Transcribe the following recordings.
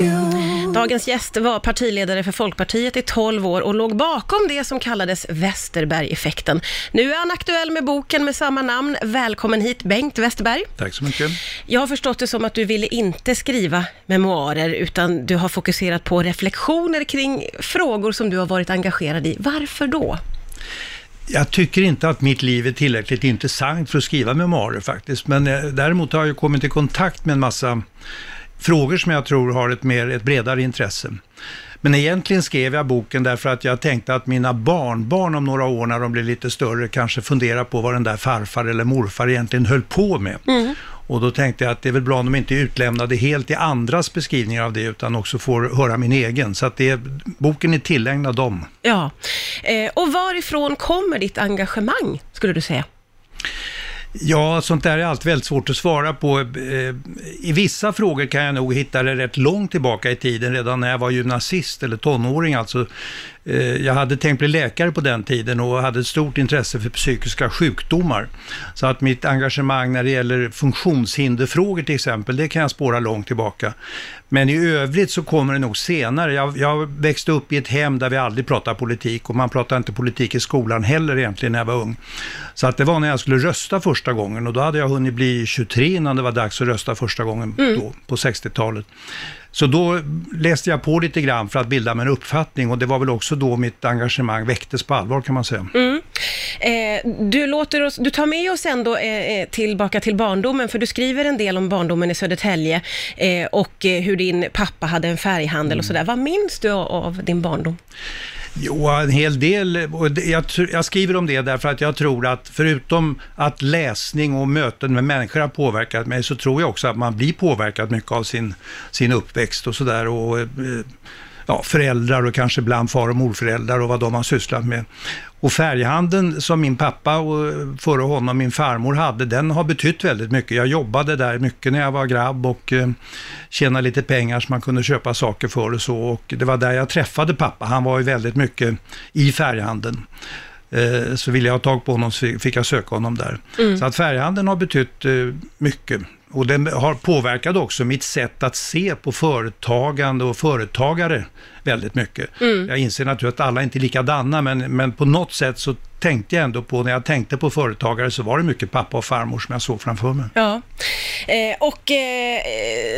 you. Dagens gäst var partiledare för Folkpartiet i 12 år och låg bakom det som kallades Westerberg-effekten. Nu är han aktuell med boken med samma namn. Välkommen hit Bengt Westerberg. Tack så mycket. Jag har förstått det som att du ville inte skriva memoarer utan du har fokuserat på reflektioner kring frågor som du har varit engagerad i. Varför då? Jag tycker inte att mitt liv är tillräckligt intressant för att skriva memoarer faktiskt, men eh, däremot har jag kommit i kontakt med en massa frågor som jag tror har ett, mer, ett bredare intresse. Men egentligen skrev jag boken därför att jag tänkte att mina barnbarn om några år när de blir lite större kanske funderar på vad den där farfar eller morfar egentligen höll på med. Och då tänkte jag att det är väl bra om de inte är utlämnade helt i andras beskrivningar av det utan också får höra min egen. Så att det, boken är tillägnad dem. Ja, eh, och varifrån kommer ditt engagemang, skulle du säga? Ja, sånt där är alltid väldigt svårt att svara på. Eh, I vissa frågor kan jag nog hitta det rätt långt tillbaka i tiden, redan när jag var gymnasist eller tonåring. Alltså, eh, jag hade tänkt bli läkare på den tiden och hade ett stort intresse för psykiska sjukdomar. Så att mitt engagemang när det gäller funktionshinderfrågor till exempel, det kan jag spåra långt tillbaka. Men i övrigt så kommer det nog senare. Jag, jag växte upp i ett hem där vi aldrig pratade politik och man pratade inte politik i skolan heller egentligen när jag var ung. Så att det var när jag skulle rösta först första gången och då hade jag hunnit bli 23 innan det var dags att rösta första gången då, på 60-talet. Så då läste jag på lite grann för att bilda mig en uppfattning och det var väl också då mitt engagemang väcktes på allvar kan man säga. Eh, du, låter oss, du tar med oss ändå eh, eh, tillbaka till barndomen, för du skriver en del om barndomen i Södertälje eh, och eh, hur din pappa hade en färghandel och sådär. Vad minns du av din barndom? Jo, en hel del. Jag, jag skriver om det därför att jag tror att förutom att läsning och möten med människor har påverkat mig så tror jag också att man blir påverkad mycket av sin, sin uppväxt och sådär. Och, eh, ja, föräldrar och kanske ibland far och morföräldrar och vad de har sysslat med. Och färghandeln som min pappa och före honom min farmor hade, den har betytt väldigt mycket. Jag jobbade där mycket när jag var grabb och eh, tjänade lite pengar så man kunde köpa saker för och så. Och det var där jag träffade pappa. Han var ju väldigt mycket i färghandeln. Eh, så ville jag ha tag på honom så fick- jag söka honom där. Så att färghandeln har betytt eh, mycket. Och den har påverkat också mitt sätt att se på företagande och företagare väldigt mycket. Jag inser naturligtvis att alla inte är likadana, men, men på något sätt så tänkte jag ändå på, när jag tänkte på företagare så var det mycket pappa och farmor som jag såg framför mig. Ja, eh, och, eh,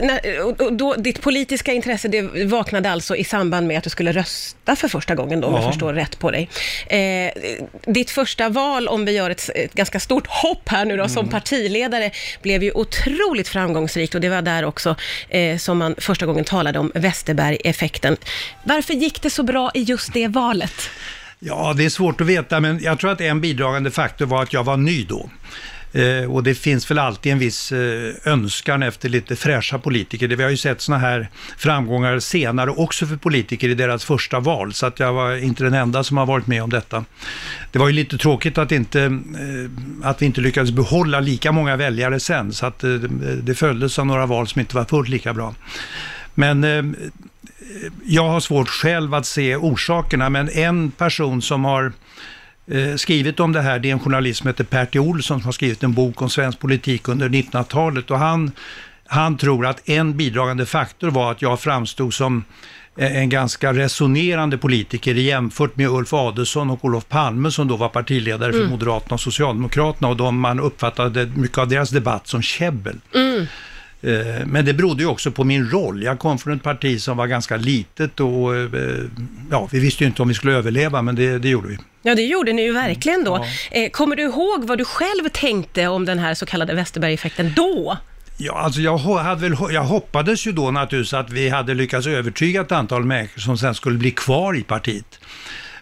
när, och, då, ditt politiska intresse det vaknade alltså i samband med att du skulle rösta för första gången då, om jag Ja. förstår rätt på dig. Eh, ditt första val, om vi gör ett, ett ganska stort hopp här nu då, som partiledare, blev ju otroligt framgångsrikt och det var där också eh, som man första gången talade om Westerberg-effekten. Varför gick det så bra i just det valet? Ja, det är svårt att veta, men jag tror att en bidragande faktor var att jag var ny då. Eh, och det finns väl alltid en viss eh, önskan efter lite fräscha politiker. Det, vi har ju sett sådana här framgångar senare också för politiker i deras första val, så att jag var inte den enda som har varit med om detta. Det var ju lite tråkigt att, inte, eh, att vi inte lyckades behålla lika många väljare sen, så att eh, det följdes av några val som inte var fullt lika bra. Men eh, jag har svårt själv att se orsakerna, men en person som har eh, skrivit om det här, det är en journalist som heter Pertti Olsson som har skrivit en bok om svensk politik under 1900-talet och han, han tror att en bidragande faktor var att jag framstod som eh, en ganska resonerande politiker jämfört med Ulf Adelsohn och Olof Palme som då var partiledare för Moderaterna och Socialdemokraterna. Och de man uppfattade mycket av deras debatt som käbbel. Eh, Men det berodde ju också på min roll. Jag kom från ett parti som var ganska litet och eh, ja, vi visste ju inte om vi skulle överleva, men det, det gjorde vi. Ja, det gjorde ni ju verkligen då. Eh, kommer du ihåg vad du själv tänkte om den här så kallade Westerberg-effekten då? Ja, alltså jag, hade väl, jag hoppades ju då naturligtvis att vi hade lyckats övertyga ett antal människor som sen skulle bli kvar i partiet.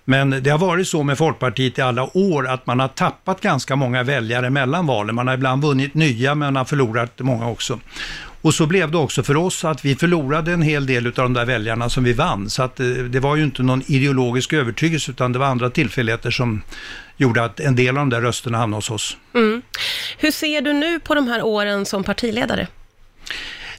Men det har varit så med Folkpartiet i alla år att man har tappat ganska många väljare mellan valen. Man har ibland vunnit nya men har förlorat många också. Och så blev det också för oss att vi förlorade en hel del av de där väljarna som vi vann. Så att eh, det var ju inte någon ideologisk övertygelse utan det var andra tillfälligheter som gjorde att en del av de där rösterna hamnade hos oss. Mm. Hur ser du nu på de här åren som partiledare?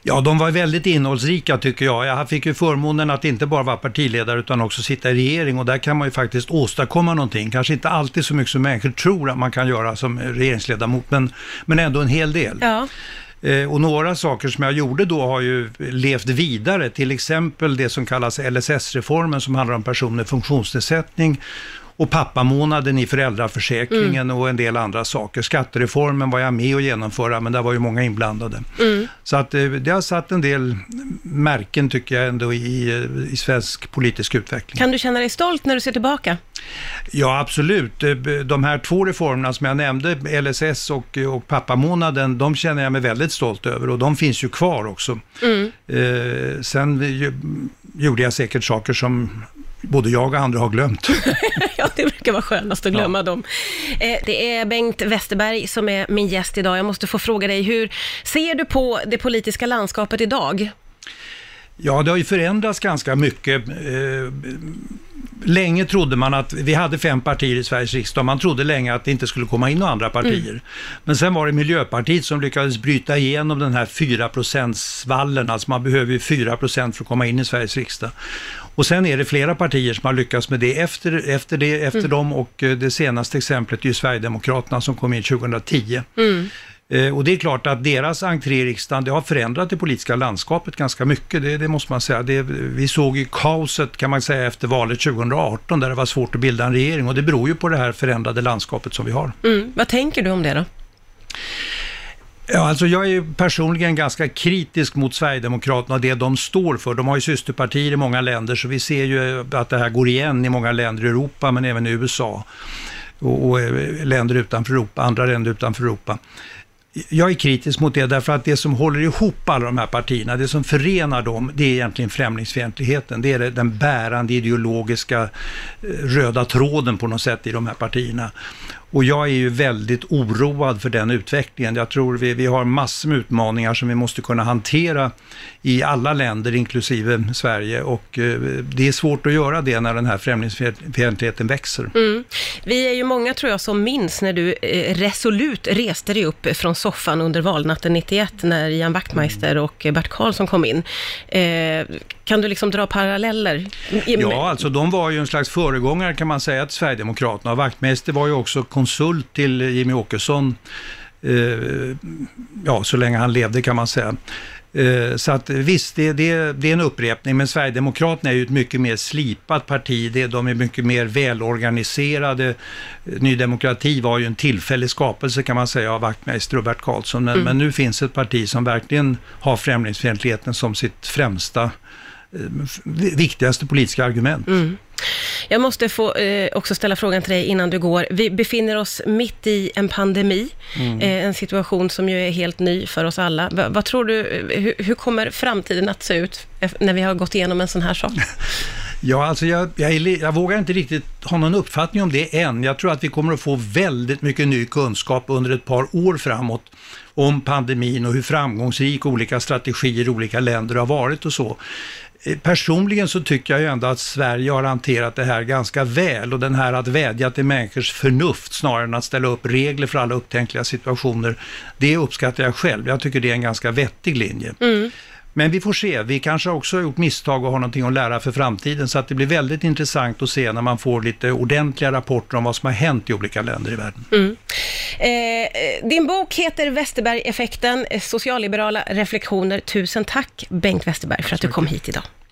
Ja, de var väldigt innehållsrika tycker jag. Jag fick ju förmånen att inte bara vara partiledare utan också sitta i regering och där kan man ju faktiskt åstadkomma någonting. Kanske inte alltid så mycket som människor tror att man kan göra som regeringsledamot, men, men ändå en hel del. Ja. Eh, och några saker som jag gjorde då har ju levt vidare, till exempel det som kallas LSS-reformen som handlar om personer med funktionsnedsättning och pappamånaden i föräldraförsäkringen och en del andra saker. Skattereformen var jag med att genomföra, men där var ju många inblandade. Så att eh, det har satt en del märken, tycker jag, ändå i, i svensk politisk utveckling. Kan du känna dig stolt när du ser tillbaka? Ja, absolut. Eh, De här två reformerna som jag nämnde, LSS och, och pappamånaden, de känner jag mig väldigt stolt över och de finns ju kvar också. Eh, sen ju, gjorde jag säkert saker som både jag och andra har glömt. ja, det brukar vara skönast att glömma dem. Eh, det är Bengt Westerberg som är min gäst idag. Jag måste få fråga dig, hur ser du på det politiska landskapet idag? Ja, det har ju förändrats ganska mycket. Eh, länge trodde man att, vi hade fem partier i Sveriges riksdag, man trodde länge att det inte skulle komma in några andra partier. Men sen var det Miljöpartiet som lyckades bryta igenom den här 4% vallen alltså man behöver ju 4 för att komma in i Sveriges riksdag. Och sen är det flera partier som har lyckats med det efter, efter, det, efter dem och eh, det senaste exemplet är ju Sverigedemokraterna som kom in 2010. Eh, Och det är klart att deras entré i riksdagen, det har förändrat det politiska landskapet ganska mycket, det, det måste man säga. Det, vi såg ju kaoset kan man säga efter valet 2018 där det var svårt att bilda en regering och det beror ju på det här förändrade landskapet som vi har. Mm. Vad tänker du om det då? Ja, alltså jag är personligen ganska kritisk mot Sverigedemokraterna och det de står för. De har ju systerpartier i många länder så vi ser ju att det här går igen i många länder i Europa men även i USA och, och eh, länder utanför Europa, andra länder utanför Europa. Jag är kritisk mot det därför att det som håller ihop alla de här partierna, det som förenar dem, det är egentligen främlingsfientligheten. Det är den bärande ideologiska eh, röda tråden på något sätt i de här partierna. Och jag är ju väldigt oroad för den utvecklingen. Jag tror vi, vi har massor med utmaningar som vi måste kunna hantera i alla länder, inklusive Sverige. Och eh, det är svårt att göra det när den här främlingsfientligheten växer. Mm. Vi är ju många, tror jag, som minns när du eh, resolut reste dig upp från soffan under valnatten 91, när Ian Wachtmeister och Bert Karlsson kom in. Eh, kan du liksom dra paralleller? Ja, alltså de var ju en slags föregångare kan man säga till Sverigedemokraterna. Och Wachtmeister var ju också konsult till Jimmy Åkesson, eh, ja, så länge han levde kan man säga. Eh, Så att visst, det, det, det är en upprepning, men Sverigedemokraterna är ju ett mycket mer slipat parti. Det, de är mycket mer välorganiserade. Ny Demokrati var ju en tillfällig skapelse kan man säga av Wachtmeister och Bert Karlsson. Men, men nu finns ett parti som verkligen har främlingsfientligheten som sitt främsta, viktigaste politiska argument. Jag måste få eh, också ställa frågan till dig innan du går. Vi befinner oss mitt i en pandemi, eh, en situation som ju är helt ny för oss alla. Va, vad tror du, eh, hur, hur kommer framtiden att se ut eh, när vi har gått igenom en sån här sak? Ja, alltså jag, jag, jag vågar inte riktigt ha någon uppfattning om det än. Jag tror att vi kommer att få väldigt mycket ny kunskap under ett par år framåt om pandemin och hur framgångsrik olika strategier i olika länder har varit och så. Eh, personligen så tycker jag ju ändå att Sverige har hanterat det här ganska väl och den här att vädja till människors förnuft snarare än att ställa upp regler för alla upptänkliga situationer, det uppskattar jag själv. Jag tycker det är en ganska vettig linje. Mm. Men vi får se, vi kanske också har gjort misstag och har någonting att lära för framtiden, så att det blir väldigt intressant att se när man får lite ordentliga rapporter om vad som har hänt i olika länder i världen. Eh, din bok heter Westerberg-effekten, socialliberala reflektioner. Tusen tack Bengt Westerberg för att du kom hit idag.